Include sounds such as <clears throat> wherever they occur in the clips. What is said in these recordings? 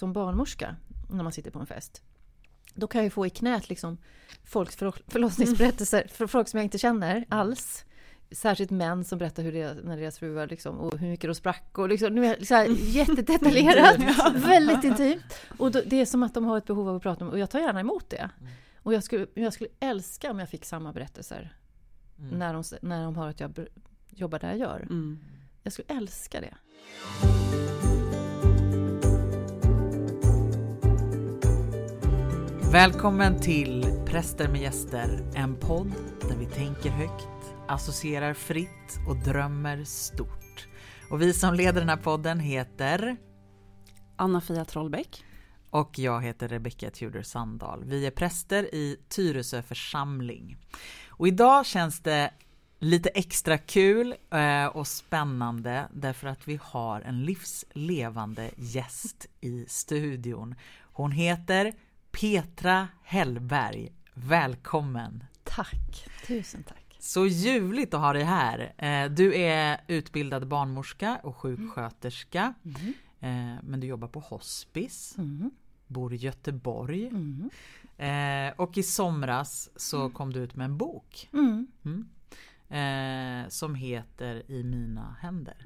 som barnmorska när man sitter på en fest. Då kan jag ju få i knät liksom folks förlossningsberättelser för folk som jag inte känner alls. Särskilt män som berättar hur det, när deras fruar liksom, och hur mycket de sprack och liksom, nu är så här, jättedetaljerat, <laughs> väldigt intimt. Och då, det är som att de har ett behov av att prata om och jag tar gärna emot det. Och jag skulle, jag skulle älska om jag fick samma berättelser mm. när, de, när de hör att jag jobbar där jag gör. Mm. Jag skulle älska det. Välkommen till Präster med gäster, en podd där vi tänker högt, associerar fritt och drömmer stort. Och vi som leder den här podden heter Anna-Fia Trollbäck. Och jag heter Rebecka Tudor Sandahl. Vi är präster i Tyresö församling. Och idag känns det lite extra kul eh, och spännande därför att vi har en livslevande gäst i studion. Hon heter Petra Hellberg. Välkommen! Tack! Tusen tack! Så ljuvligt att ha dig här. Eh, du är utbildad barnmorska och sjuksköterska. Mm. Men du jobbar på hospice. Mm. Bor i Göteborg. Mm. Och i somras så mm. kom du ut med en bok. Mm. Mm. Som heter I mina händer.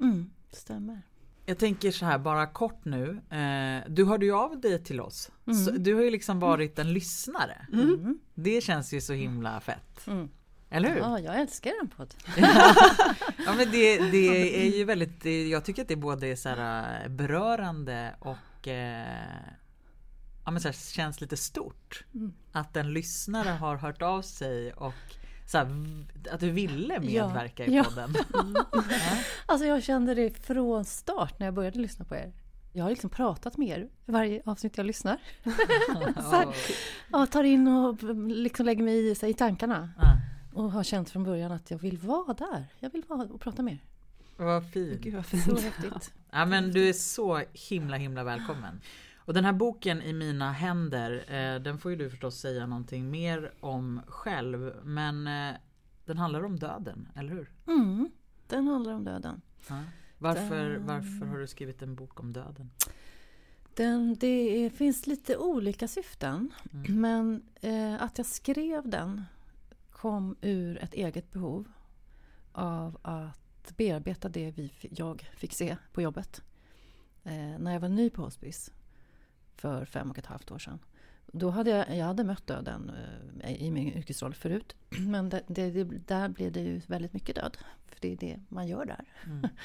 Stämmer. Jag tänker så här bara kort nu. Eh, du hörde ju av dig till oss. Mm. Så du har ju liksom varit en lyssnare. Mm. Det känns ju så himla fett. Mm. Eller hur? Ja, jag älskar den podden. <laughs> ja, men det, det är ju väldigt, jag tycker att det både är så här eh, berörande och eh, ja, men så här, känns lite stort. Mm. Att en lyssnare har hört av sig och så här, att du ville medverka ja, i podden. Ja. <laughs> Mm. Alltså jag kände det från start när jag började lyssna på er. Jag har liksom pratat med er varje avsnitt jag lyssnar. <laughs> så här, ja, tar in och liksom lägger mig i, sig i tankarna. Och har känt från början att jag vill vara där. Jag vill vara och prata med er. Vad fint. Gud vad fint. Så häftigt. Ja men du är så himla himla välkommen. Och den här boken i mina händer, eh, den får ju du förstås säga någonting mer om själv. Men eh, den handlar om döden, eller hur? Mm, den handlar om döden. Ja. Varför, den... varför har du skrivit en bok om döden? Den, det finns lite olika syften. Mm. Men eh, att jag skrev den kom ur ett eget behov av att bearbeta det vi, jag fick se på jobbet. Eh, när jag var ny på hospice för fem och ett halvt år sedan. Då hade jag, jag hade mött döden eh, i min yrkesroll förut. Men det, det, där blev det ju väldigt mycket död. För det är det man gör där. Mm. <laughs>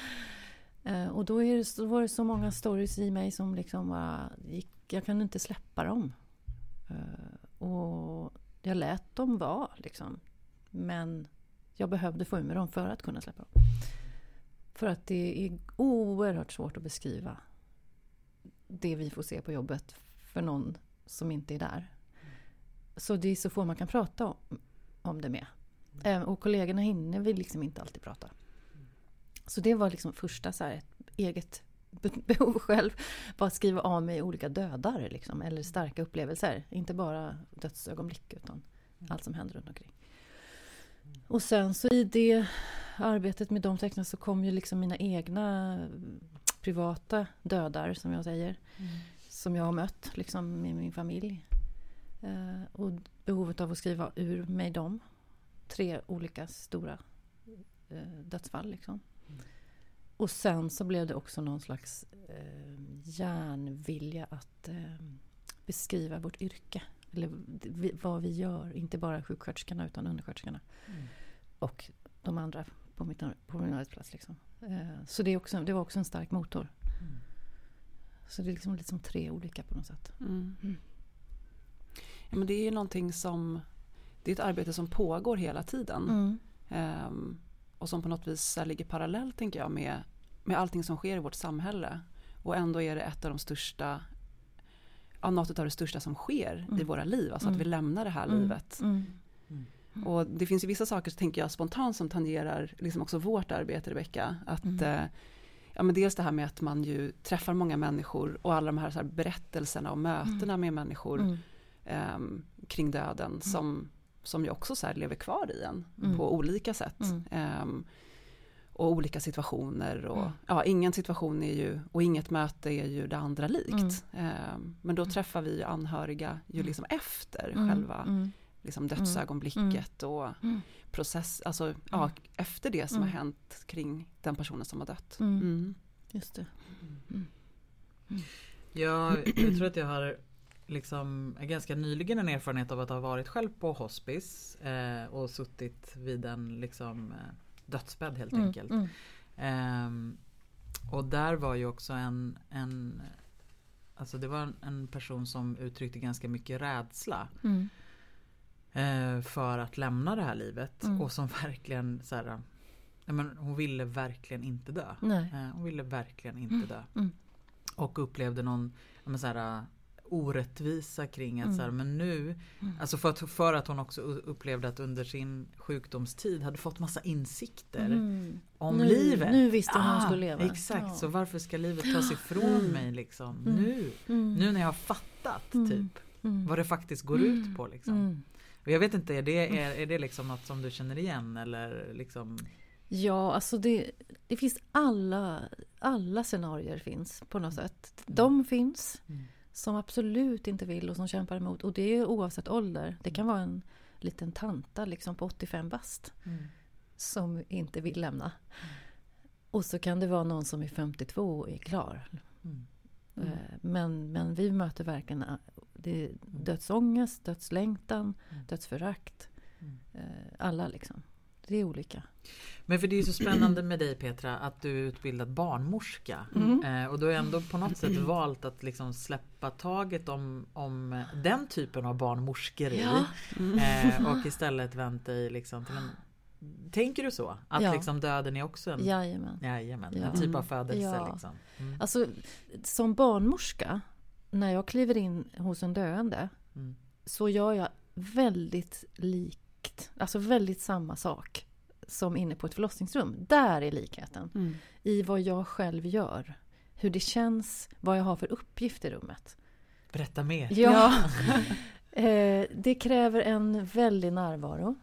Eh, och då, är det, så var det så många stories i mig som liksom bara gick, Jag kunde inte släppa dem. Eh, och jag lät dem vara liksom. Men jag behövde få ur mig dem för att kunna släppa dem. För att det är oerhört svårt att beskriva det vi får se på jobbet för någon som inte är där. Så det är så få man kan prata om, om det med. Ehm, och kollegorna hinner vi liksom inte alltid prata. Så det var liksom första så här, ett eget <laughs> behov själv. Bara skriva av mig olika dödar liksom, eller starka upplevelser. Inte bara dödsögonblick utan allt som händer runt omkring. Och sen så i det arbetet med de texterna så kom ju liksom mina egna privata dödar, som jag säger. Mm. Som jag har mött liksom, med min familj. Eh, och behovet av att skriva ur mig dem. Tre olika stora eh, dödsfall. Liksom. Mm. Och sen så blev det också någon slags eh, järnvilja att eh, beskriva vårt yrke. Eller vad vi gör, inte bara sjuksköterskorna utan undersköterskorna. Mm. Och de andra på, mitt, på min arbetsplats. Liksom. Eh, så det, är också, det var också en stark motor. Mm. Så det är liksom, liksom tre olika på något sätt. Mm. Mm. Ja, men det är ju någonting som Det är ett arbete som pågår hela tiden. Um, och som på något vis ligger parallellt tänker jag med, med allting som sker i vårt samhälle. Och ändå är det ett av de största ja, något av det största som sker mm. i våra liv. Alltså att vi mm. lämnar det här mm. livet. Mm. Mm. Och det finns ju vissa saker, tänker jag, spontant som tangerar liksom också vårt arbete, Rebecka. Att, mm. eh, ja, men dels det här med att man ju träffar många människor och alla de här, så här berättelserna och mötena mm. med människor mm. eh, kring döden mm. som, som ju också så lever kvar i en på olika sätt. Eh, och olika situationer och Mm. ja, ingen situation är ju och inget möte är ju det andra likt. Eh, men då träffar vi anhöriga ju liksom efter Mm, själva mm, liksom dödsögonblicket och Mm. process, alltså ja, Mm. efter det som Mm. har hänt kring den personen som har dött. Mm. Mm. Just det. Ja, jag tror att jag har liksom ganska nyligen en erfarenhet av att ha varit själv på hospice eh, och suttit vid en liksom, eh, dödsbädd helt Mm, enkelt. mm, Ehm, och där var ju också en, en Alltså det var en, en person som uttryckte ganska mycket rädsla mm, eh, för att lämna det här livet Mm. och som verkligen så här, men hon ville verkligen inte dö. Nej. Eh, hon ville verkligen inte dö. mm. Och upplevde någon men så här, orättvisa kring att Mm. så här, men nu Mm. Alltså för att, för att hon också upplevde att under sin sjukdomstid hade fått massa insikter Mm. om nu, livet. Nu visste hon Ah, hon skulle leva. Exakt, Ja. så varför ska livet tas <gasps> ifrån Mm. mig liksom Mm. nu? Mm. Nu när jag har fattat Mm. typ Mm. vad det faktiskt går ut på liksom. Mm. Och jag vet inte, är det, är, är det liksom något som du känner igen eller liksom? Ja, alltså det, det finns alla, alla scenarier finns på något sätt. Mm. De finns Mm. som absolut inte vill och som kämpar emot. Och det är oavsett ålder. Det kan vara en liten tanta liksom på 85 bast som inte vill lämna. Och så kan det vara någon som är 52 och är klar. Mm. Mm. Eh, Men, men vi möter verkligen det är dödsångest, dödslängtan, Mm. dödsförakt. Mm. Eh, Alla liksom. Det är olika. Men för det är ju så spännande med dig Petra att du är utbildad barnmorska. Mm. Eh, och du har ändå på något sätt valt att liksom släppa taget om, om den typen av barnmorskeri. Ja. Mm. Eh, och istället vänt dig liksom till en... Tänker du så? Att Ja. liksom döden är också en, Jajamän. jajamän, Ja. en typ av födelse? Ja. Liksom. Mm. Alltså, som barnmorska, när jag kliver in hos en döende, Mm. så gör jag väldigt likt, alltså väldigt samma sak som inne på ett förlossningsrum. Där är likheten. Mm. I vad jag själv gör. Hur det känns, vad jag har för uppgift i rummet. Berätta mer. Ja. <laughs> eh, det kräver en väldig närvaro.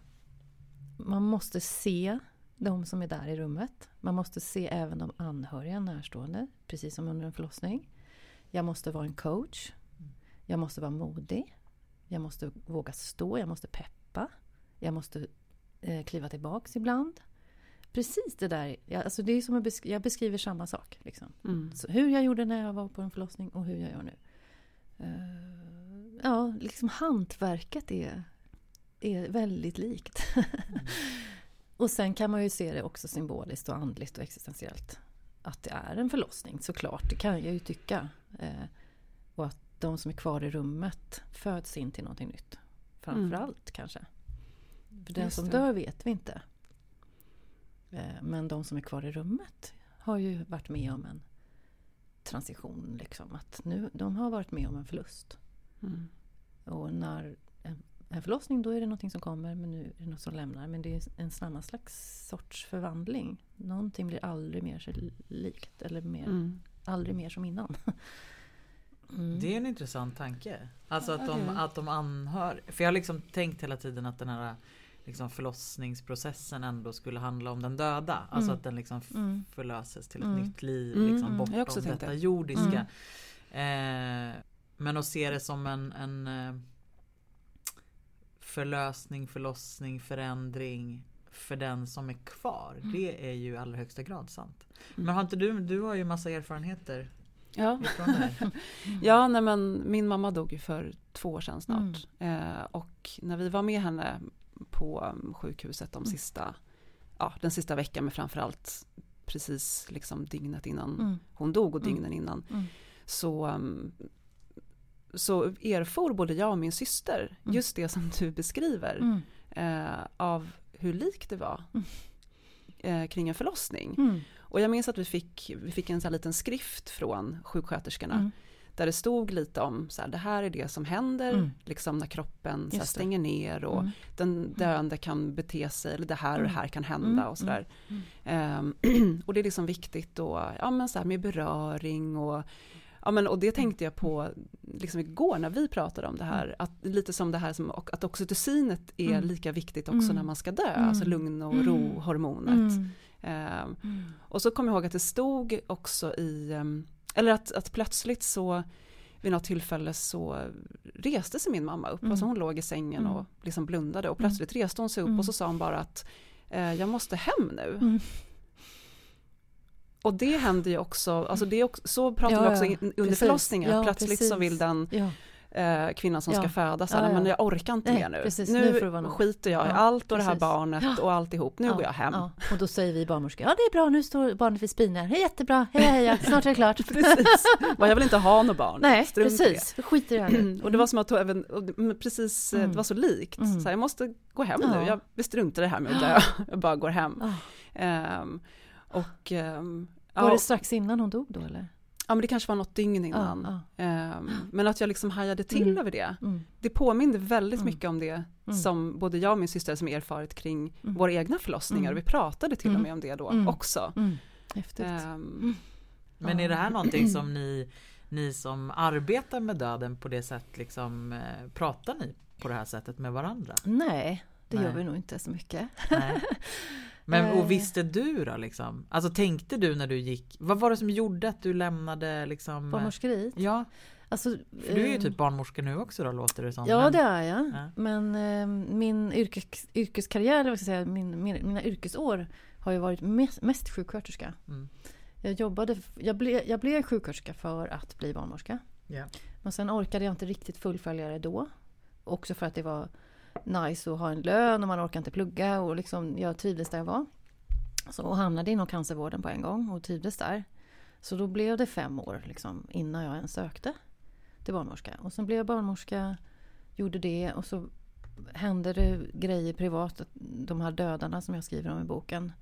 Man måste se de som är där i rummet. Man måste se även de anhöriga närstående, precis som under en förlossning. Jag måste vara en coach. Jag måste vara modig. Jag måste våga stå, jag måste peppa. Jag måste eh, kliva tillbaks ibland. Precis det där, jag, alltså det är som besk- jag beskriver samma sak. Liksom. Mm. Så hur jag gjorde när jag var på en förlossning och hur jag gör nu. Eh, ja, liksom hantverket är, är väldigt likt. <laughs> och sen kan man ju se det också symboliskt och andligt och existentiellt. Att det är en förlossning såklart, det kan jag ju tycka. Eh, och att de som är kvar i rummet föds in till någonting nytt. Framförallt kanske. För den Just som dör vet vi inte. Eh, Men de som är kvar i rummet har ju varit med om en transition. Liksom. Att nu, de har varit med om en förlust. Mm. Och när en, förlossning då är det någonting som kommer men nu är det något som lämnar. Men det är en annan slags sorts förvandling. Någonting blir aldrig mer sig likt eller mer, Mm. aldrig mer som innan. Mm. Det är en intressant tanke. Alltså att de, att de anhör. För jag har liksom tänkt hela tiden att den här liksom förlossningsprocessen ändå skulle handla om den döda. Alltså Mm. att den liksom Mm. förlöses till ett Mm. nytt liv Mm, liksom mm. Jag har också bortom detta det. jordiska. Eh, men att se det som en, en eh, förlösning, förlossning, förändring för den som är kvar. Det är ju i allra högsta grad sant. Men har inte du, du har ju massa erfarenheter Ja. här. <laughs> Ja, nej men min mamma dog ju för två år sedan snart. Eh, och när vi var med henne på sjukhuset de Mm. sista, ja, den sista veckan, men framförallt precis liksom dygnet innan Mm. hon dog och Mm. dygnen innan, Mm. så, um, så erfor både jag och min syster Mm. just det som du beskriver Mm. eh, av hur lik det var Mm. eh, kring en förlossning. Mm. Och jag minns att vi fick, vi fick en sån liten skrift från sjuksköterskorna där det stod lite om så här, det här är det som händer Mm. liksom när kroppen här, stänger ner och Mm. den döende kan bete sig eller det här och det här kan hända och sådär. Mm. Ehm, <clears throat> och det är liksom viktigt då, ja men så här med beröring och Ja men och det tänkte jag på liksom igår när vi pratade om det här, att lite som det här som, att oxytocinet är Mm. lika viktigt också Mm. när man ska dö, Mm. alltså lugn och Mm. ro-hormonet. Mm. Mm. Och så kommer jag ihåg att det stod också i, ehm, eller att, att plötsligt så vid något tillfälle så reste sig min mamma upp, mm. alltså hon låg i sängen mm. och liksom blundade och plötsligt reste hon sig upp och så sa hon bara att eh, jag måste hem nu. Och det händer ju också, alltså det är också, så pratar ja, vi också in, under precis. förlossningen, ja, plötsligt precis. så vill den ja. eh, kvinnan som ska föda säga, men jag orkar inte Nej, mer nu. Precis. Nu, nu skiter jag i allt och det här barnet och alltihop, nu går jag hem. Och då säger vi barnmorskor, ja det är bra, nu står barnet vid spinor, jättebra, heja heja, snart är det klart. <laughs> precis, jag vill inte ha något barn. Nej, Strunt precis, vi skiter det. Här <clears throat> Och det var som att, även, precis, mm. det var så likt, mm. så här, jag måste gå hem nu, jag struntar i det här med att dö, <gasps> jag bara går hem. Um, och, um, var ja, det strax innan hon dog då eller? Ja men det kanske var något dygn innan. Ja, ja. Um, men att jag liksom hajade till mm. över det. Mm. Det påminde väldigt mm. mycket om det mm. som både jag och min syster som erfarit kring mm. våra egna förlossningar. Vi pratade till och med om det då också. Häftigt. Um, men är det här någonting som ni, ni som arbetar med döden på det sättet, liksom, eh, pratar ni på det här sättet med varandra? Nej, det Nej. gör vi nog inte så mycket. <laughs> Men och eh. visste du då liksom? Alltså tänkte du när du gick, vad var det som gjorde att du lämnade liksom? Barnmorskeriet? Ja. Alltså, För du är ju ehm, typ barnmorska nu också då låter det som. Ja men, det är jag. Ja. Men eh, min yrkes, yrkeskarriär, eller vad ska jag säga, min, mina yrkesår har ju varit mest, mest sjuksköterska. Mm. Jag jobbade, jag blev, jag blev sjuksköterska för att bli barnmorska. Yeah. Men sen orkade jag inte riktigt fullfölja det då. Också för att det var nice att ha en lön och man orkar inte plugga och liksom, jag trivdes där jag var. Så, och hamnade inom cancervården på en gång och trivdes där. Så då blev det fem år liksom, innan jag ens sökte till barnmorska. Och sen blev jag barnmorska, gjorde det och så hände det grejer privat. De här dödarna som jag skriver om i boken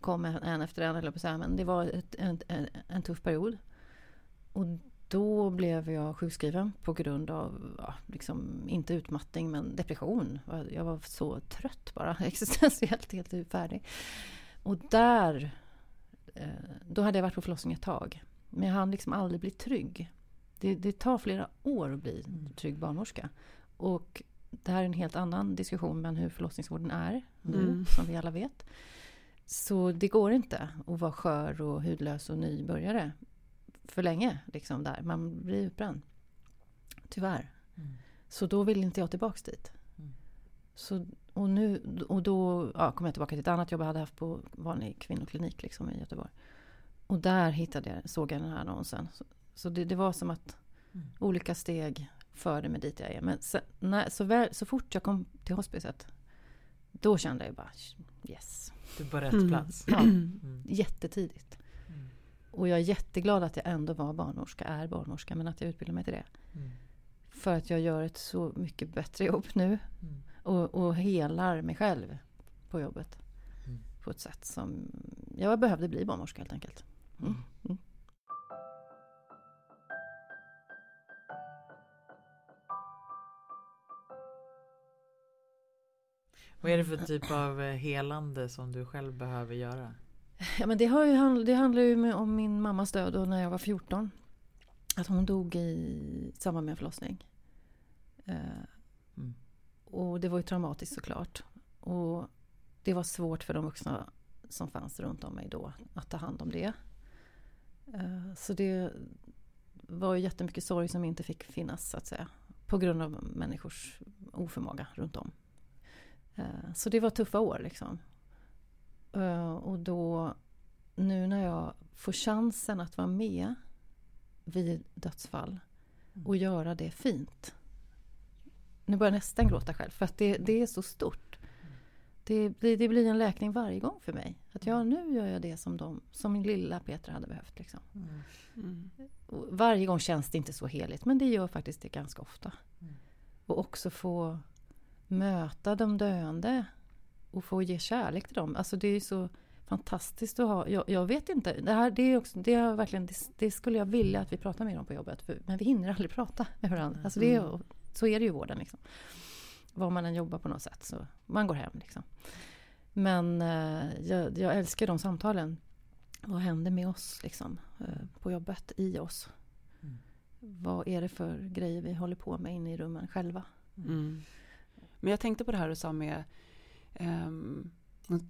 kom en efter en, eller på så här, men det var ett, en, en, en tuff period. Och då blev jag sjukskriven på grund av, ja, liksom, inte utmattning men depression. Jag var så trött bara, <laughs> existentiellt helt färdig. Och där, eh, då hade jag varit på förlossning ett tag. Men jag hann liksom aldrig bli trygg. Det, det tar flera år att bli mm. trygg barnmorska. Och det här är en helt annan diskussion men hur förlossningsvården är nu, mm. som vi alla vet. Så det går inte att vara skör och hudlös och nybörjare för länge. Liksom där. Man blir utbränd. Tyvärr. Mm. Så då vill inte jag tillbaks dit. Mm. Så, och, nu, och då ja, kom jag tillbaka till ett annat jobb jag hade haft på vanlig kvinnoklinik liksom, i Göteborg. Och där hittade jag, såg jag den här annonsen. Så, så det, det, var som att mm. olika steg förde mig dit jag är. Men så, när, så, väl, så fort jag kom till hospicet då kände jag bara yes. Du på rätt mm. plats. Ja, mm. Jättetidigt. Och jag är jätteglad att jag ändå var barnmorska, är barnmorska, men att jag utbildade mig till det. Mm. För att jag gör ett så mycket bättre jobb nu. Mm. Och, och helar mig själv på jobbet. Mm. På ett sätt som jag behövde bli barnmorska helt enkelt. Mm. Mm. Mm. Vad är det för typ av eh, helande som du själv behöver göra? Ja, men det, har ju, det handlar ju om min mammas död och när jag var 14. Att hon dog i samband med en förlossning. Eh, mm. Och det var ju traumatiskt såklart. Och det var svårt för de vuxna som fanns runt om mig då att ta hand om det. Eh, så det var ju jättemycket sorg som inte fick finnas så att säga. På grund av människors oförmåga runt om. Eh, så det var tuffa år liksom. Eh, och då, nu när jag får chansen att vara med vid dödsfall mm. och göra det fint. Nu börjar jag nästan gråta själv för att det, det är så stort. Det, det, det, blir en läkning varje gång för mig. Att ja, nu gör jag det som, de, som min lilla Petra hade behövt. Liksom. Mm. Mm. Varje gång känns det inte så heligt men det gör faktiskt det ganska ofta. Mm. Och också få möta de döende och få ge kärlek till dem. Alltså det är så fantastiskt att ha. Jag, jag vet inte. Det här det är också, det, är verkligen, det, det, skulle jag vilja att vi pratar mer om på jobbet. För, men vi hinner aldrig prata med varandra. Alltså det är, mm. så är det ju i vården. Liksom. Var man än jobbar på något sätt så man går hem. Liksom. Men eh, jag, jag, älskar de samtalen. Vad händer med oss liksom, eh, på jobbet, i oss? Mm. Vad är det för grejer vi håller på med inne i rummen själva? Mm. Men jag tänkte på det här du sa med um,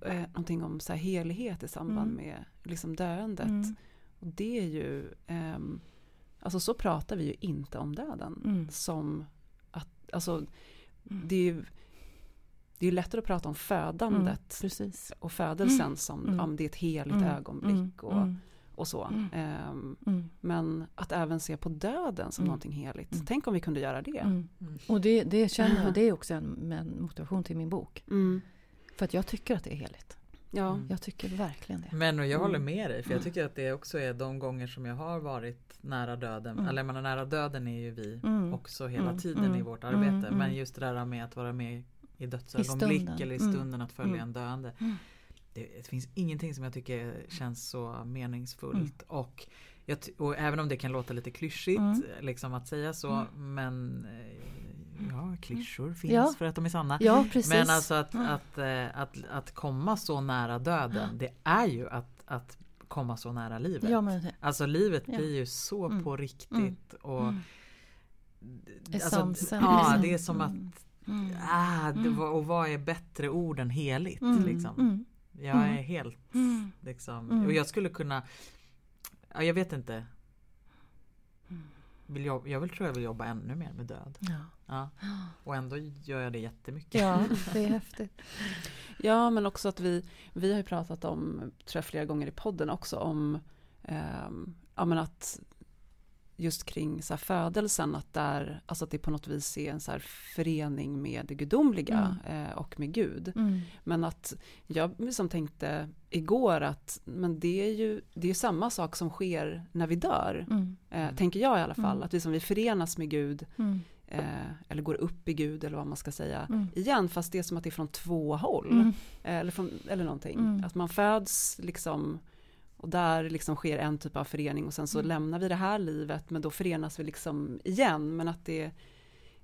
eh, någonting om så här helighet i samband Mm. med liksom döendet. Mm. Och det är ju, ehm, alltså så pratar vi ju inte om döden. Mm. Som att, alltså Mm. det är ju det är ju lättare att prata om födandet Precis. och födelsen som Mm. ja, men det är ett heligt Mm. ögonblick och, Mm. och så. Mm. Ehm, Mm. men att även se på döden som Mm. någonting heligt. Mm. Tänk om vi kunde göra det. Mm. Mm. Och det, det känner jag, det är också en, en motivation till min bok. Mm. För att jag tycker att det är heligt. Ja. Mm. Jag tycker verkligen det. Men och jag håller Mm. med dig för jag tycker att det också är de gånger som jag har varit nära döden. Mm. Eller jag menar nära döden är ju vi Mm. också hela Mm. tiden Mm. i vårt arbete. Mm. Mm. Men just det där med att vara med i dödsögonblick stunden. eller i Mm. stunden att följa Mm. en döende. Mm. Det, det finns ingenting som jag tycker känns så meningsfullt. Mm. Och, och även om det kan låta lite klyschigt Mm. liksom att säga så. Mm. Men eh, ja, klyschor finns Ja. för att de är sanna. Ja. Men alltså att, Mm. att, eh, att, att komma så nära döden, det är ju att, att komma så nära livet. ja, men, Alltså livet Ja. blir ju så Mm. på riktigt. Mm. Och, Mm. alltså, Essensen, ja, det är som att Mm. Mm. Ah, Mm. var- och vad är bättre ord än heligt? Mm. Liksom. Mm. Jag Mm. är helt Mm. liksom, Mm. och jag skulle kunna ja, Jag vet inte Mm. vill jag, jag vill, tror jag vill jobba ännu mer med död. Ja. Ja. Och ändå gör jag det jättemycket. ja, <laughs> det är häftigt. Ja, men också att vi, vi har ju pratat om, tror jag flera gånger i podden också, om ehm, ja, men att just kring så födelsen, att, där, alltså att det på något vis är en så förening med det gudomliga eh, och med Gud. Mm. Men att jag liksom tänkte igår att men det är ju det är samma sak som sker när vi dör. Mm. Eh, tänker jag i alla fall, Mm. att vi som vi förenas med Gud Mm. eh, eller går upp i Gud eller vad man ska säga Mm. igen fast det är som att det är från två håll. Mm. Eh, eller, från, eller någonting. Mm. Att man föds liksom och där liksom sker en typ av förening och sen så Mm. lämnar vi det här livet men då förenas vi liksom igen men att det,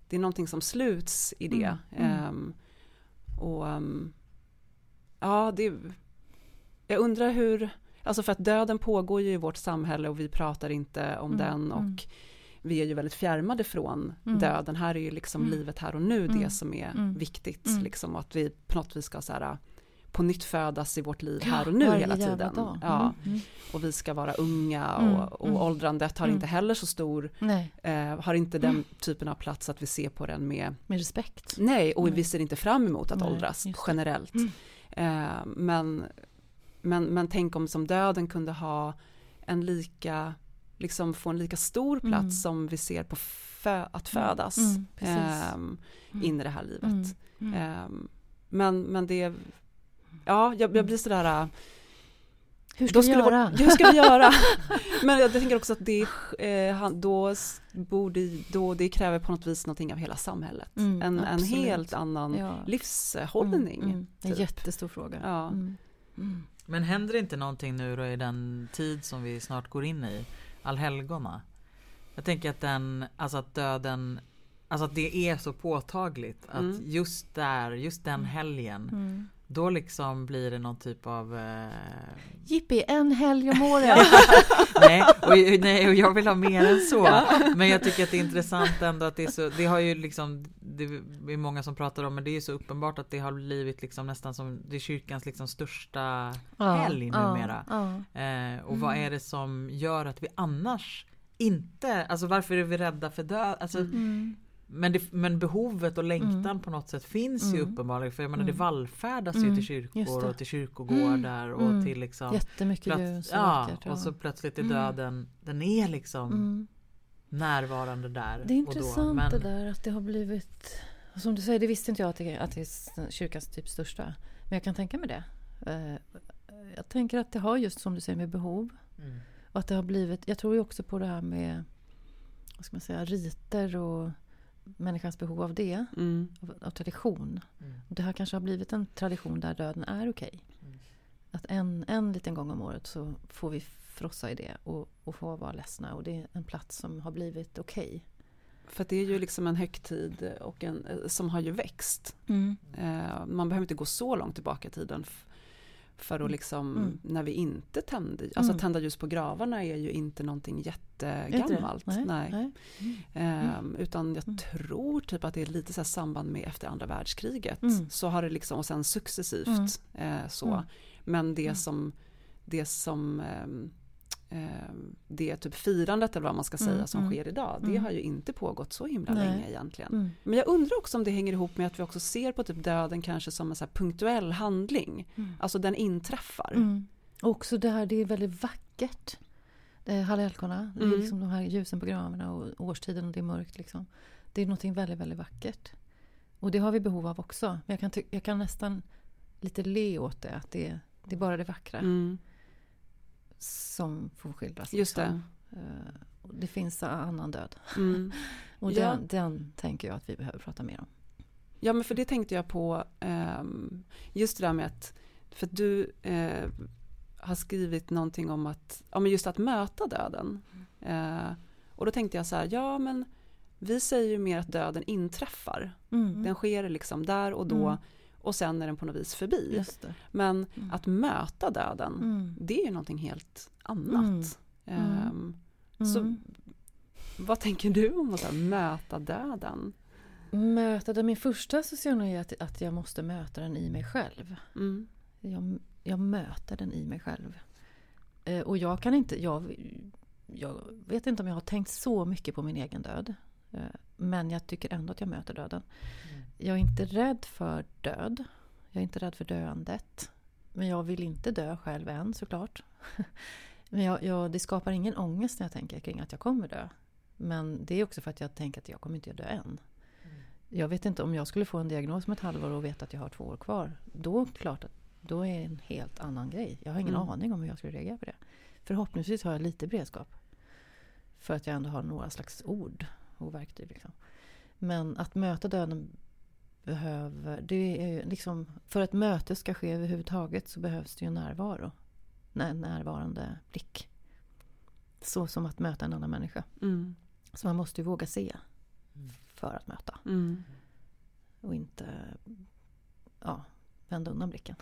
det är någonting som sluts i det. Mm. Ehm, och ehm, ja, det jag undrar hur, alltså för att döden pågår ju i vårt samhälle och vi pratar inte om Mm. den och Mm. vi är ju väldigt fjärmade från Mm. döden. Här är ju liksom Mm. livet här och nu det som är viktigt. Liksom, och att vi på något vis ska så här, på nytt födas i vårt liv här och nu hela tiden. Ja, Mm. Mm. och vi ska vara unga Mm. och, och Mm. åldrandet har Mm. inte heller så stor, eh, har inte den typen av plats att vi ser på den med, med respekt. nej, och vi ser inte fram emot att Nej, åldras generellt. Eh, men, men, men tänk om som döden kunde ha en lika, liksom få en lika stor plats som vi ser på fö, att födas Mm. in i det här livet. Ehm, men, men det, ja, jag, jag blir sådär, Hur ska då vi skulle göra? Vårt, hur ska vi göra? <laughs> men jag tänker också att det, eh, då, borde, då det kräver på något vis någonting av hela samhället. Mm, en, en helt annan Ja. livshållning. Mm, mm. En typ. jättestor fråga. Ja. Mm. Mm. Men händer inte någonting nu då i den tid som vi snart går in i? Allhelgona. Jag tänker att den, alltså att döden, alltså att det är så påtagligt att Mm. just där, just den helgen, Mm. Då liksom blir det någon typ av eh, Jippi, en helg om året! <laughs> nej, och, nej, och jag vill ha mer än så. Men jag tycker att det är intressant ändå att det är så, det har ju liksom, det är många som pratar om, men det är ju så uppenbart att det har blivit liksom nästan som, det är kyrkans liksom största helg numera. Ja, Eh, och vad är det som gör att vi annars inte, alltså varför är vi rädda för död? Alltså, Mm. Mm. men, det, men behovet och längtan Mm. på något sätt finns ju Mm. uppenbarligen. För jag menar Mm. det vallfärdas ju Mm. till kyrkor och till kyrkogårdar och Mm. till liksom Jättemycket plöts- ja, vackert. och så plötsligt är Mm. döden, den är liksom Mm. närvarande där Det är och då. intressant Men, det där att det har blivit Som du säger, det visste inte jag att det, att det är kyrkans typ största Men jag kan tänka mig det Eh, Jag tänker att det har just som du säger med behov Mm. Och att det har blivit Jag tror ju också på det här med Vad ska man säga, riter och Människans behov av det Mm. Av, av tradition Mm. Det här kanske har blivit en tradition där döden är okej Mm. Att en, en liten gång om året så får vi frossa i det och, och få vara ledsna och det är en plats som har blivit okej För att det är ju liksom en högtid och en, eh, som har ju växt. Eh, man behöver inte gå så långt tillbaka i tiden f- för att Mm. liksom, Mm. när vi inte tände, alltså Mm. tända ljus på gravarna är ju inte någonting jättegammalt. Nej. nej. Ehm, utan jag Mm. tror typ att det är lite så samband med efter andra världskriget. Mm. Så har det liksom, och sen successivt Mm. eh, så. Mm. Men det Mm. som, det som ehm, det typ firandet eller vad man ska säga Mm, som mm. sker idag, det Mm. har ju inte pågått så himla Nej. länge egentligen. Mm. Men jag undrar också om det hänger ihop med att vi också ser på typ döden kanske som en så punktuell handling. Mm. Alltså den inträffar. Mm. Och också det här, det är väldigt vackert. Det är hallelukorna, det är Mm. liksom de här ljusen på gravarna och årstiden och det är mörkt. Liksom. Det är någonting väldigt, väldigt vackert. Och det har vi behov av också. Men jag kan, jag kan nästan lite le åt det, att det, det är bara det vackra. Som får skildras. Just det. Eh, det finns annan död. Mm. <laughs> Och Ja. den, den tänker jag att vi behöver prata mer om. Ja men för det tänkte jag på ehm, just det där med att för att du eh, har skrivit någonting om att, ja men just att möta döden. Eh, och då tänkte jag så här, ja men vi säger ju mer att döden inträffar. Mm. Den sker liksom där och då Mm. Och sen är den på något vis förbi. Men Mm. att möta döden, Mm. det är ju någonting helt annat. Ehm, Så Mm. vad tänker du om att möta döden? Möta den, min första association är att, att jag måste möta den i mig själv. Jag, jag möter den i mig själv. Eh, och jag kan inte, jag, jag vet inte om jag har tänkt så mycket på min egen död. Eh, men jag tycker ändå att jag möter döden. Mm. Jag är inte rädd för död. Jag är inte rädd för döendet. Men jag vill inte dö själv än såklart. <laughs> Men jag, jag, det skapar ingen ångest när jag tänker kring att jag kommer dö. Men det är också för att jag tänker att jag kommer inte dö än. Jag vet inte om jag skulle få en diagnos om ett halvår och veta att jag har två år kvar. Då klart att då är det en helt annan grej. Jag har ingen Mm. aning om hur jag skulle reagera på det. Förhoppningsvis har jag lite beredskap. För att jag ändå har några slags ord och verktyg. Liksom. Men att möta döden behöver... Det är liksom, för att möte ska ske överhuvudtaget så behövs det ju närvaro. En närvarande blick. Så som att möta en annan människa. Mm. Så man måste ju våga se för att möta. Mm. Och inte ja, vända undan blicken.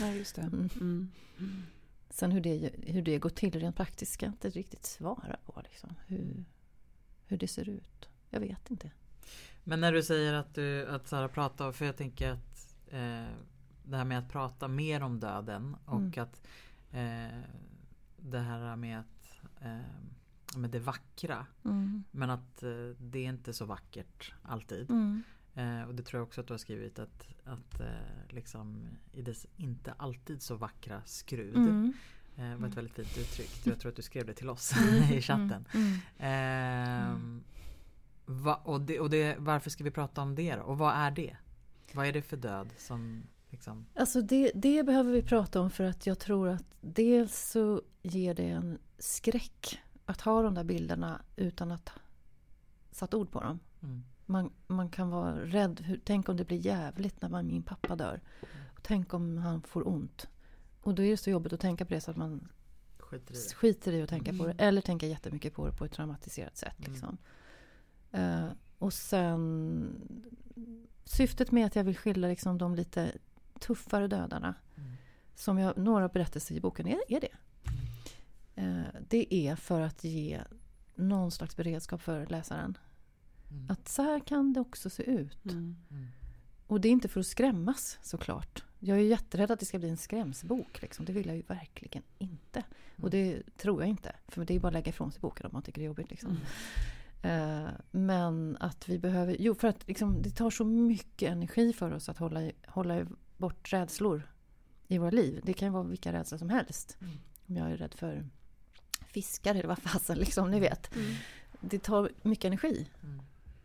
Nej, just det. <laughs> Mm. Mm. Sen hur det, hur det går till rent praktiskt ska jag inte riktigt svara på. Liksom. Hur, hur det ser ut. Jag vet inte. Men när du säger att du att Sara pratar, för jag tänker att eh, det här med att prata mer om döden och Mm. att eh, det här med att eh, med det vackra Mm. men att eh, det är inte så vackert alltid. Mm. Eh, och det tror jag också att du har skrivit att, att eh, liksom i dess inte alltid så vackra skrud Mm. eh, var ett väldigt fint uttryck. Jag tror att du skrev det till oss Mm. <laughs> i chatten. Mm. Ehm, va, och det, och det, varför ska vi prata om det då? Och vad är det? Vad är det för död som liksom... Alltså det, det behöver vi prata om för att jag tror att dels så ger det en skräck att ha de där bilderna utan att satt ord på dem. Mm, Man, man kan vara rädd. Hur, tänk om det blir jävligt när man, min pappa dör. Och tänk om han får ont. Och då är det så jobbigt att tänka på det så att man skiter i skiter i att tänka på det. Mm. Eller tänka jättemycket på det på ett traumatiserat sätt. Mm. Liksom. Eh, och sen syftet med att jag vill skildra liksom de lite tuffare dödarna. Mm. Som jag, några berättelser i boken är, är det. Eh, det är för att ge någon slags beredskap för läsaren. Mm. Att så här kan det också se ut. Mm. Mm. Och det är inte för att skrämmas såklart. Jag är ju jätterädd att det ska bli en skrämsbok. Liksom. Det vill jag ju verkligen inte. Och det tror jag inte. För det är bara att lägga ifrån sig boken om man tycker det är jobbigt. Liksom. Eh, men att vi behöver... Jo, för att liksom, det tar så mycket energi för oss att hålla, hålla bort rädslor i våra liv. Det kan vara vilka rädslor som helst. Mm. Om jag är rädd för fiskar eller vad fasen, liksom, ni vet. Mm. Det tar mycket energi. Mm.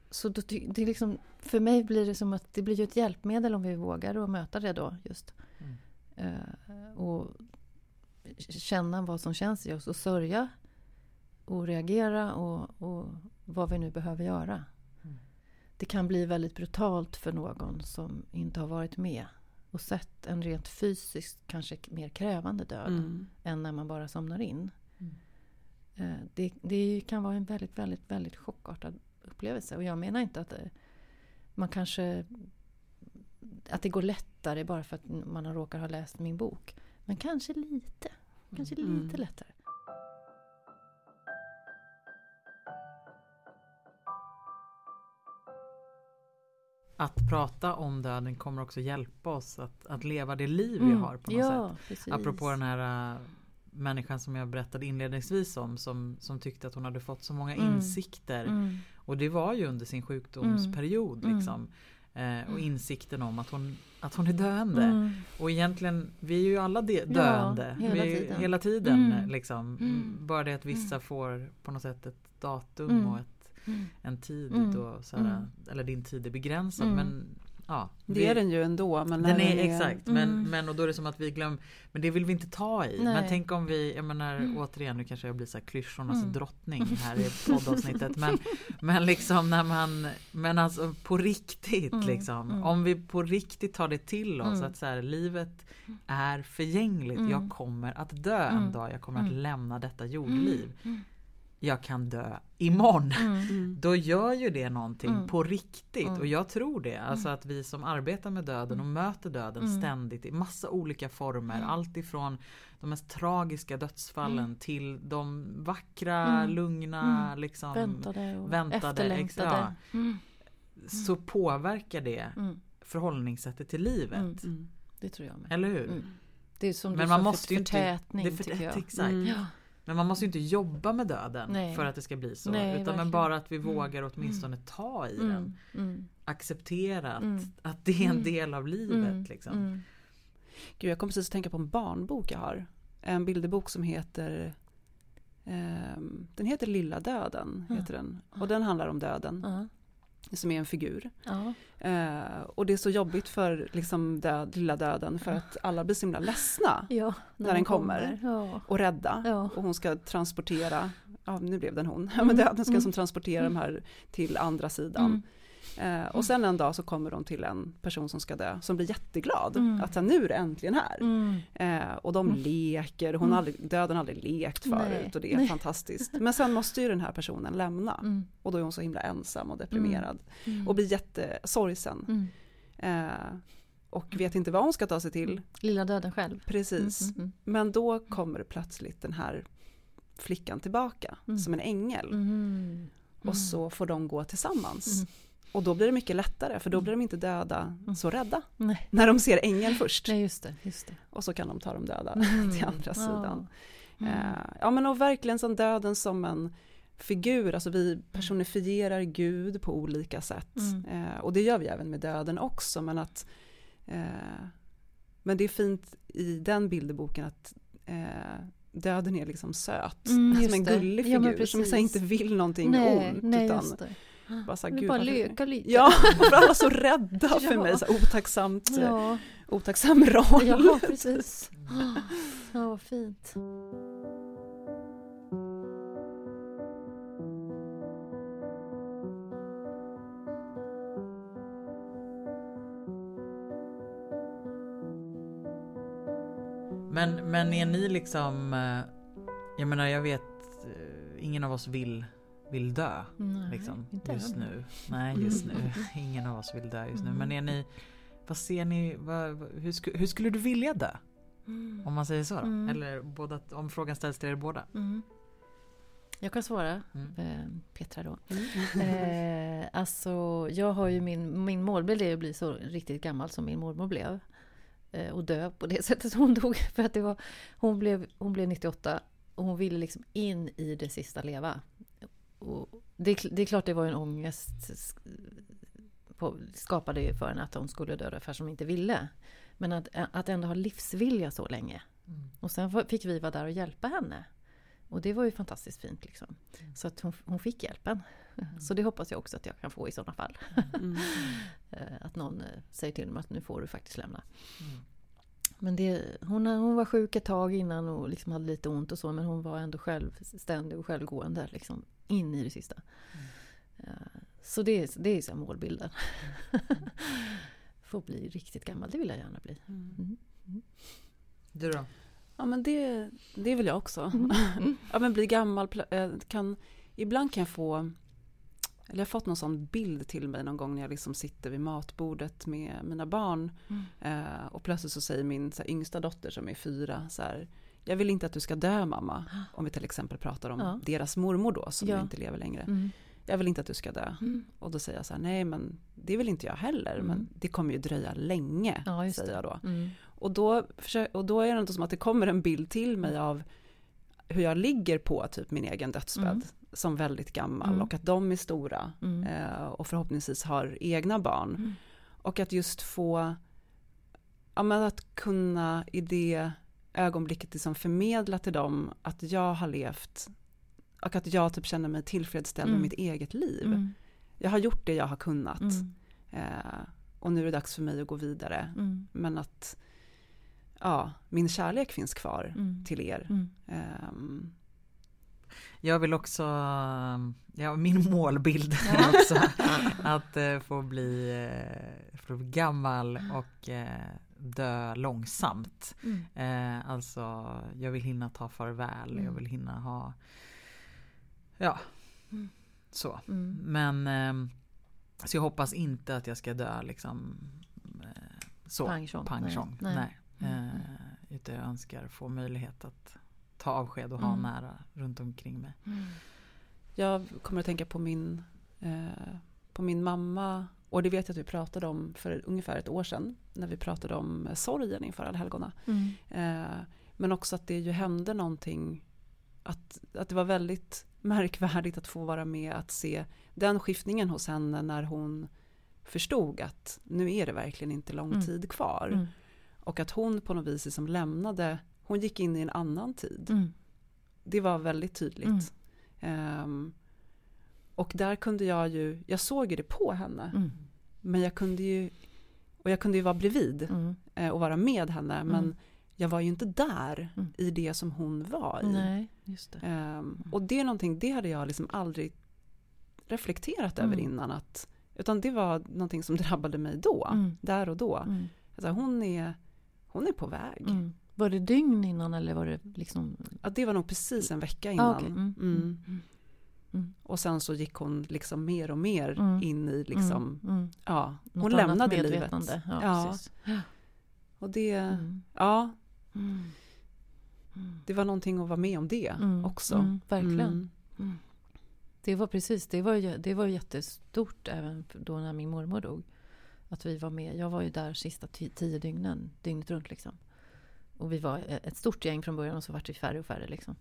Så då, det är liksom, för mig blir det som att det blir ju ett hjälpmedel om vi vågar att möta det då. just. Eh, och känna vad som känns i oss och sörja och reagera och, och vad vi nu behöver göra. Mm. Det kan bli väldigt brutalt för någon som inte har varit med och sett en rent fysiskt kanske mer krävande död Mm. än när man bara somnar in. Mm. Eh, Det, det kan vara en väldigt, väldigt, väldigt chockartad upplevelse. Och jag menar inte att eh, man kanske... Att det går lättare bara för att man råkar ha läst min bok. Men kanske lite. Kanske Mm. lite lättare. Att prata om döden kommer också hjälpa oss att, att leva det liv vi har på något Mm. ja, sätt. Precis. Apropå den här äh, människan som jag berättade inledningsvis om som, som tyckte att hon hade fått så många Mm. insikter. Mm. Och det var ju under sin sjukdomsperiod. Mm. Liksom. Eh, och insikten om att hon, att hon är döende. Mm. Och egentligen, vi är ju alla de- Ja, döende. hela vi tiden. hela tiden. Mm. Liksom. Mm. Bara det att vissa Mm. får på något sätt ett datum Mm. och ett, Mm. En tid. Mm. Då, såhär, Mm. Eller din tid är begränsad. Mm. Men ja, Det är den ju ändå. Men den är exakt, men, Mm. men och då är det som att vi glömmer Men det vill vi inte ta i. Nej. Men tänk om vi, jag menar Mm. återigen, nu kanske jag blir så här klyschornas Mm. drottning här i poddavsnittet. men, men liksom när man, men alltså på riktigt Mm. liksom. Mm. Om vi på riktigt tar det till oss Mm. att så här, livet är förgängligt. Mm. Jag kommer att dö en Mm. dag. Jag kommer att Mm. lämna detta jordliv. Mm. Jag kan dö imorgon. Mm. <laughs> Mm. Då gör ju det någonting Mm. på riktigt Mm. och jag tror det. Alltså att vi som arbetar med döden och möter döden Mm. ständigt i massa olika former. Mm. Allt ifrån de mest tragiska dödsfallen Mm. till de vackra, Mm. lugna, Mm. liksom, Väntade och väntade, efterlängtade. Mm. så påverkar det Mm. förhållningssättet till livet. Mm. Mm. Det tror jag med. Eller hur? Mm. Det är som Men du man sa, måste för, ju inte- förtätning det för, tycker jag. exakt. Mm. Ja. Men man måste ju inte jobba med döden Nej. för att det ska bli så. Nej, utan men bara att vi Mm. vågar åtminstone ta i den. Mm. Mm. Acceptera att, Mm. att det är en Mm. del av livet. Mm. Liksom. Mm. Gud, jag kom precis att tänka på en barnbok jag har. En bilderbok som heter ehm, Den heter Lilla döden. Heter den. Och den handlar om döden. Ja. Som är en figur. Ja. Eh, och det är så jobbigt för liksom, död, Lilla döden för att alla blir så himla ledsna ja. När den kommer. Ja. och rädda. Ja. Och hon ska transportera, ja nu blev den hon, <laughs> Mm. men döden ska Mm. som transportera de här till andra sidan. Mm. Eh, och sen en dag så kommer de till en person som ska dö, som blir jätteglad. Mm. Att nu är det äntligen här. Mm. Eh, och de Mm. leker, hon Mm. har aldrig, döden har aldrig lekt förut Nej. och det är Nej. fantastiskt. Men sen måste ju den här personen lämna. Mm. Och då är hon så himla ensam och deprimerad. Mm. Och blir jättesorgsen. Mm. Eh, och vet inte vad hon ska ta sig till. Lilla döden själv. Precis. Mm. Mm. Men då kommer plötsligt den här flickan tillbaka Mm. som en ängel. Mm. Och så får de gå tillsammans. Och då blir det mycket lättare för då blir de inte döda så rädda. Nej. När de ser ängeln först. Nej, just det. Just det. Och så kan de ta de döda Mm. till andra sidan. Ja. Mm. Eh, ja men och verkligen som döden som en figur, alltså vi personifierar Gud på olika sätt. Mm. Eh, och det gör vi även med döden också men att eh, Men det är fint i den bilderboken att eh, döden är liksom söt. Mm, som en gullig Ja, figur som här precis. inte vill någonting nej, ont. nej, utan. Bara så här, gud, bara leka lite. Ja, <laughs> för alla är så rädda för Ja. mig. Så här, otacksamt, Ja, otacksam roll. ja precis. <laughs> Ja, vad fint. Men, men är ni liksom eh, Jag menar jag vet eh, Ingen av oss vill Vill dö Nej, liksom, inte just än. nu. Nej just nu. <laughs> Ingen av oss vill dö just nu. Mm. Men är ni Vad ser ni vad, hur, sku, hur skulle du vilja dö? Mm. Om man säger så då? Mm. Eller båda, om frågan ställs till er båda? Mm. Jag kan svara, Mm. eh, Petra då. Mm. <laughs> Eh, alltså, jag har ju min, min målbild är att bli så riktigt gammal som min mormor blev. Eh, och dö på det <laughs> sättet som hon dog. För att det var, hon, blev, hon blev 98 och hon ville liksom in i det sista leva. Och det, det är klart det var en ångest på, skapade ju för henne att hon skulle dö för som inte ville. Men att, att ändå ha livsvilja så länge. Mm. Och sen fick vi vara där och hjälpa henne. Och det var ju fantastiskt fint. Liksom. Så att hon, hon fick hjälpen. Så det hoppas jag också att jag kan få i sådana fall. Mm. <laughs> Eh, Att någon eh, säger till mig att nu får du faktiskt lämna. Mm. Men det, hon, hon var sjuk ett tag innan och liksom hade lite ont och så men hon var ändå självständig och självgående liksom, in i det sista. Eh, Så det, är- det är så här målbilden. <laughs> Få bli riktigt gammal, det vill jag gärna bli. Mm. Mm. Du då? Ja men det, det vill jag också. Mm. <laughs> Ja men bli gammal, eh, kan, ibland kan jag få eller jag har fått någon sån bild till mig någon gång när jag liksom sitter vid matbordet med mina barn. Mm. Eh, och plötsligt så säger min så här, yngsta dotter som är fyra så här, jag vill inte att du ska dö mamma. Om vi till exempel pratar om Ja. deras mormor då som Ja. inte lever längre. Mm. Jag vill inte att du ska dö. Mm. Och då säger jag så här, nej men det vill inte jag heller. Mm. Men det kommer ju dröja länge, Ja, säger jag då. Mm. Och då, och då är det inte som att det kommer en bild till mig av hur jag ligger på typ min egen dödsbädd Mm. Som väldigt gammal Mm. och att de är stora Mm. eh, och förhoppningsvis har egna barn. Mm. Och att just få, ja men att kunna i det ögonblicket liksom förmedla till dem att jag har levt och att jag typ känner mig tillfredsställd Mm. med mitt eget liv. Mm. Jag har gjort det jag har kunnat Mm. eh, och nu är det dags för mig att gå vidare. Mm. Men att ja, min kärlek finns kvar Mm. till er. Mm. Ehm, Jag vill också, <laughs> ja min målbild är också <laughs> att eh, få bli, eh, få bli gammal och eh, dö långsamt. Mm. Eh, alltså jag vill hinna ta farväl, Mm. jag vill hinna ha, ja, Mm. så. Mm. Men ehm, så jag hoppas inte att jag ska dö liksom eh, så. Pang tjong. Nej. Nej. Nej. Mm. Eh, utan jag önskar få möjlighet att ta avsked och ha Mm. nära runt omkring mig. Mm. jag kommer att tänka på min, eh, på min mamma och det vet jag att vi pratade om för ungefär ett år sedan när vi pratade om sorgen inför allhelgona. Mm. Eh, men också att det ju hände någonting att, att det var väldigt <laughs> märkvärdigt att få vara med att se den skiftningen hos henne när hon förstod att nu är det verkligen inte lång Mm. tid kvar. Mm. Och att hon på något vis liksom lämnade, hon gick in i en annan tid. Mm. Det var väldigt tydligt. Mm. Ehm, och där kunde jag ju, jag såg ju det på henne. Mm. Men jag kunde ju, och jag kunde ju vara bredvid Mm. eh, och vara med henne. Men Mm. jag var ju inte där Mm. i det som hon var i. Nej, just det. Ehm, och det är någonting, det hade jag liksom aldrig reflekterat över Mm. innan. Att, utan det var någonting som drabbade mig då, Mm. där och då. Mm. Alltså, hon, är, hon är på väg. Mm. Var det dygn innan eller var det liksom? Ja, det var nog precis en vecka innan. Ah, okej. mm. Mm. Mm. Mm. Och sen så gick hon liksom mer och mer Mm. in i liksom, Mm. Mm. ja, Något hon annat lämnade livet. Ja, Ja. precis. Och det, Mm. ja, Mm. Mm. det var någonting att vara med om det Mm. också. Mm. Verkligen. Mm. Mm. Det var precis, det var, det var jättestort även då när min mormor dog. Att vi var med. Jag var ju där sista ti- tio dygnen, dygnet runt liksom. Och vi var e- ett stort gäng från början och så vart vi färre och färre liksom.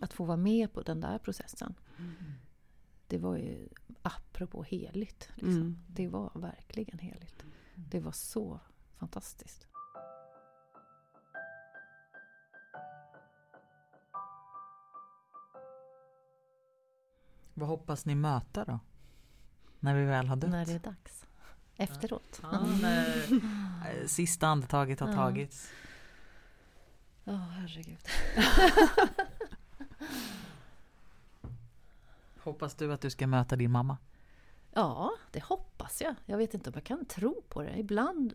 Att få vara med på den där processen. Det var ju apropå heligt. Liksom. Mm. Det var verkligen heligt. Det var så fantastiskt. Vad hoppas ni möta då? När vi väl har dött? När det är dags. Efteråt. Ja, när <laughs> sista andetaget har Ja. tagits. Ja, herregud. <laughs> Hoppas du att du ska möta din mamma? Ja, det hoppas jag. Jag vet inte om jag kan tro på det. Ibland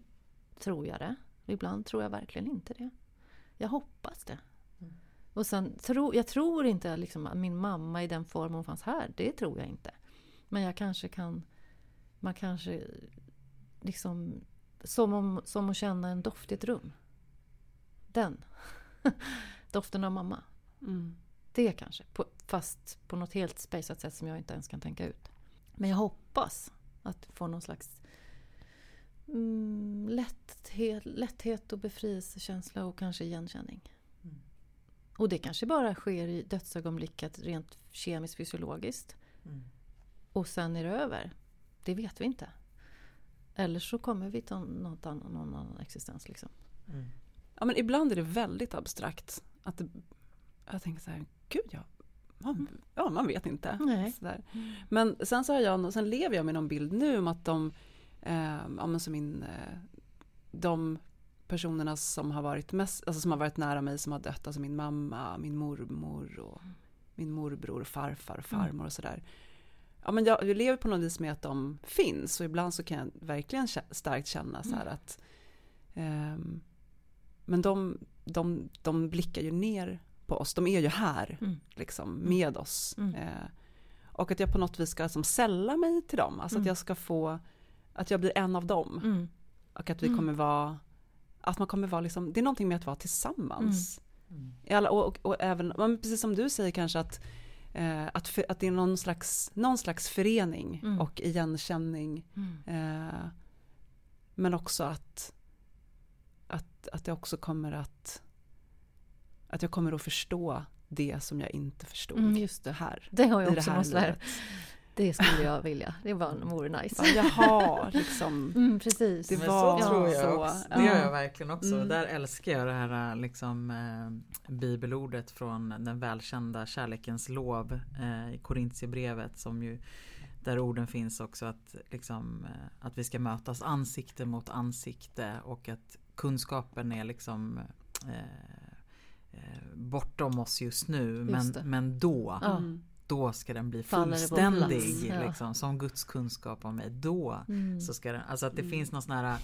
tror jag det. Ibland tror jag verkligen inte det. Jag hoppas det. Mm. Och sen, tro, jag tror inte liksom att min mamma i den form hon fanns här. Det tror jag inte. Men jag kanske kan... Man kanske liksom... Som, om, som att känna en doft i ett rum. Den. <laughs> Doften av mamma. Mm. Det kanske. På, fast på något helt spejsat sätt som jag inte ens kan tänka ut. Men jag hoppas att få någon slags mm, lätthet, lätthet och befrielsekänsla och kanske igenkänning. Mm. Och det kanske bara sker i dödsögonblicket rent kemiskt fysiologiskt. Mm. Och sen är det över. Det vet vi inte. Eller så kommer vi till något annan, någon annan existens. Liksom. Mm. Ja, men ibland är det väldigt abstrakt. Att det, jag tänker så här, gud ja, man, ja, man vet inte. Mm. Nej. Så där. Men sen så har jag, sen lever jag med någon bild nu om att de, eh, ja, men som min, eh, de personerna som har varit mest, alltså som har varit nära mig som har dött, alltså min mamma, min mormor och min morbror, farfar och farmor och sådär. Ja, men jag, jag lever på något vis med att de finns och ibland så kan jag verkligen starkt känna så här att ehm, men de, de, de blickar ju ner på oss, de är ju här Mm. liksom med oss. Mm. Eh, och att jag på något vis ska som sälla mig till dem, alltså Mm. att jag ska få, att jag blir en av dem. Mm. Och att vi Mm. kommer vara, att man kommer vara liksom, det är någonting med att vara tillsammans. Mm. I alla, och, och, och även, men precis som du säger kanske att, eh, att, för, att det är någon slags, någon slags förening Mm. och igenkänning. Mm. Eh, men också att, att, att det också kommer att, att jag kommer att förstå det som jag inte förstod Mm, just det. här. Det har jag det också här måste lära. Det skulle jag <laughs> vilja. Det var, vore nice. Bara, Jaha, liksom. <laughs> Mm, precis. Det Men var så tror jag så, också. Det gör jag verkligen också. Mm. Där älskar jag det här liksom, eh, bibelordet från den välkända kärlekens lov eh, i Korintierbrevet som ju där orden finns också att, liksom, eh, att vi ska mötas ansikte mot ansikte och att kunskapen är liksom eh, eh, bortom oss just nu Just men, men då. Mm. då ska den bli Faller fullständig. Ja. liksom, som Guds kunskap om mig. Då Mm. så ska den, alltså att det Mm. finns någon sån här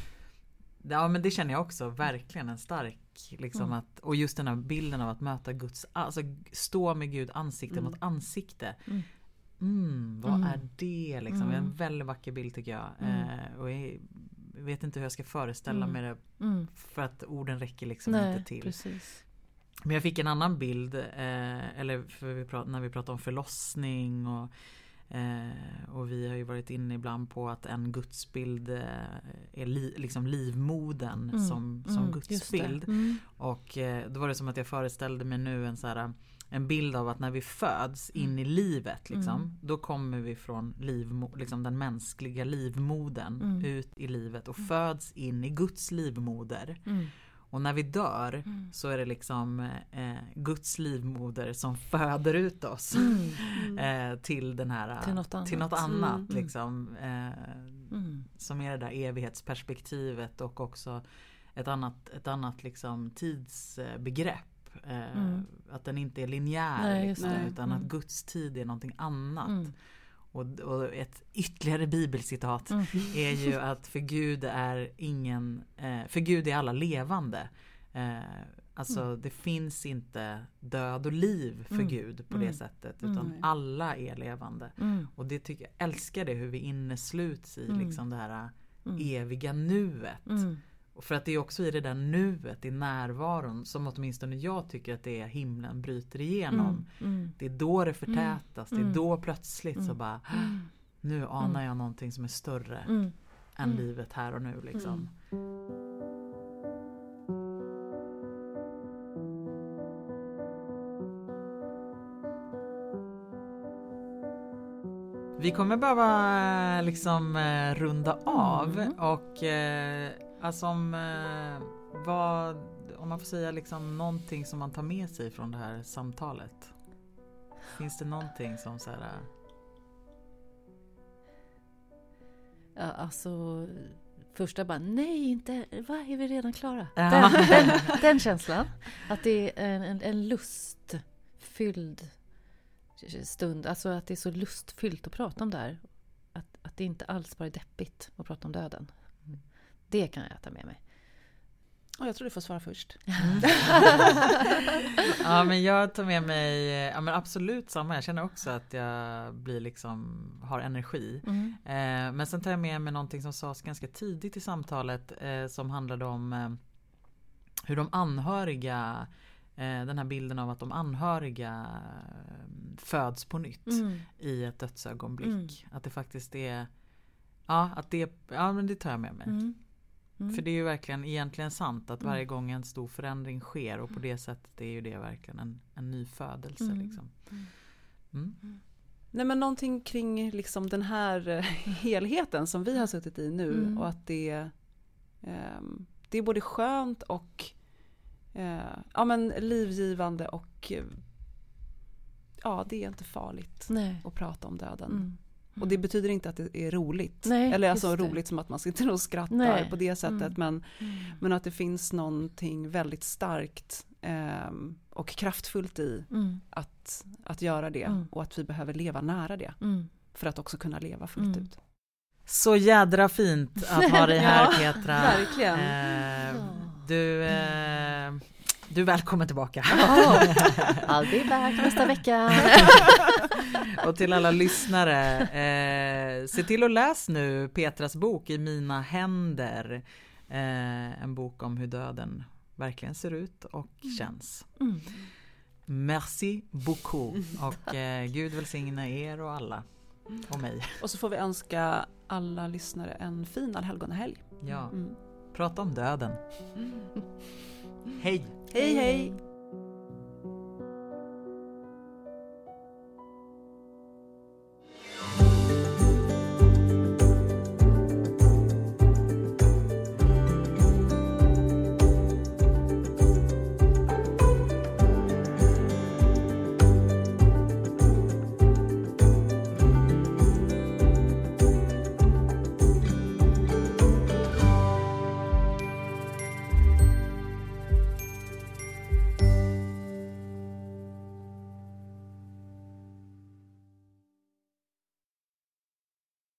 Ja men det känner jag också, verkligen en stark liksom Mm. att, och just den här bilden av att möta Guds, alltså stå med Gud ansikte Mm. mot ansikte. Mm. Mm, vad Mm. är det liksom? Är en Mm. väldigt vacker bild tycker jag. Mm. Eh, och jag vet inte hur jag ska föreställa Mm. mig det Mm. för att orden räcker liksom Nej, inte till. precis. Men jag fick en annan bild, eh, eller för vi prat, när vi pratar om förlossning och, eh, och vi har ju varit inne ibland på att en gudsbild eh, är li, liksom livmodern Mm, som, som mm, gudsbild. Mm. Och eh, då var det som att jag föreställde mig nu en så här en bild av att när vi föds in i livet liksom, Mm. då kommer vi från livmo- liksom den mänskliga livmodern Mm. ut i livet och föds in i Guds livmoder. Mm. Och när vi dör Mm. så är det liksom eh, Guds livmoder som föder ut oss Mm. <laughs> eh, till den här Till något annat. till något annat Mm. liksom, eh, Mm. som är det där evighetsperspektivet och också ett annat, ett annat liksom tidsbegrepp. Eh, Mm. Att den inte är linjär Nej, liksom, det. utan Mm. att Guds tid är någonting annat. Mm. Och, och ett ytterligare bibelcitat Mm. är ju att för Gud är ingen, eh, för Gud är alla levande. Eh, alltså Mm. det finns inte död och liv för Mm. Gud på det sättet utan alla är levande. Och det tycker jag älskar det hur vi innesluts i liksom det här Mm. eviga nuet. Mm. Och för att det är också i det där nuet, i närvaron som åtminstone jag tycker att det är himlen bryter igenom. Mm. Mm. Det är då det förtätas, det är Mm. då plötsligt så Mm. bara Mm. nu anar jag någonting som är större Mm. än Mm. livet här och nu liksom. Vi kommer behöva liksom eh, runda av Mm. och eh, alltså om, eh, vad, om man får säga liksom någonting som man tar med sig från det här samtalet. Finns det någonting som så här, eh, Ja, alltså, första bara, nej inte, va, är vi redan klara? Ja. Den, den, den känslan. Att det är en, en, en lustfylld stund. Alltså att det är så lustfyllt att prata om det här. Att, att det inte alls bara är deppigt att prata om döden. Mm. Det kan jag ta med mig. Och jag tror du får svara först. <laughs> Ja men jag tar med mig, ja men absolut samma. Jag känner också att jag blir liksom, har energi. Mm. Eh, men sen tar jag med mig någonting som sades ganska tidigt i samtalet eh, som handlade om eh, hur de anhöriga, eh, den här bilden av att de anhöriga eh, föds på nytt Mm. i ett dödsögonblick. Att det faktiskt är, ja att det, ja men det tar jag med mig. Mm. Mm. För det är ju verkligen egentligen sant att Mm. varje gång en stor förändring sker och på det sättet är ju det verkligen en, en ny födelse. Mm. Liksom. Mm. Nej men någonting kring liksom den här eh, helheten som vi har suttit i nu Mm. och att det, ehm, det är både skönt och eh, ja, men livgivande och eh, ja, det är inte farligt Nej. att prata om döden. Mm. Och det betyder inte att det är roligt. Nej, Eller alltså just det. roligt som att man sitter och skrattar Nej. på det sättet. Mm. Men, Mm. men att det finns någonting väldigt starkt ehm, och kraftfullt i Mm. att, att göra det. Mm. Och att vi behöver leva nära det. Mm. För att också kunna leva fullt Mm. ut. Så jädra fint att ha dig <laughs> här Ja, Petra. verkligen. Eh, du, eh, Du är välkommen tillbaka. I'll be back nästa vecka. <laughs> och till alla lyssnare, eh, se till att läs nu Petras bok I mina händer. Eh, en bok om hur döden verkligen ser ut och mm. känns. Mm. Merci beaucoup och eh, Gud välsigne er och alla och mig. Och så får vi önska alla lyssnare en fin allhelgonahelg. Ja, mm. prata om döden. Hej! Hej hej!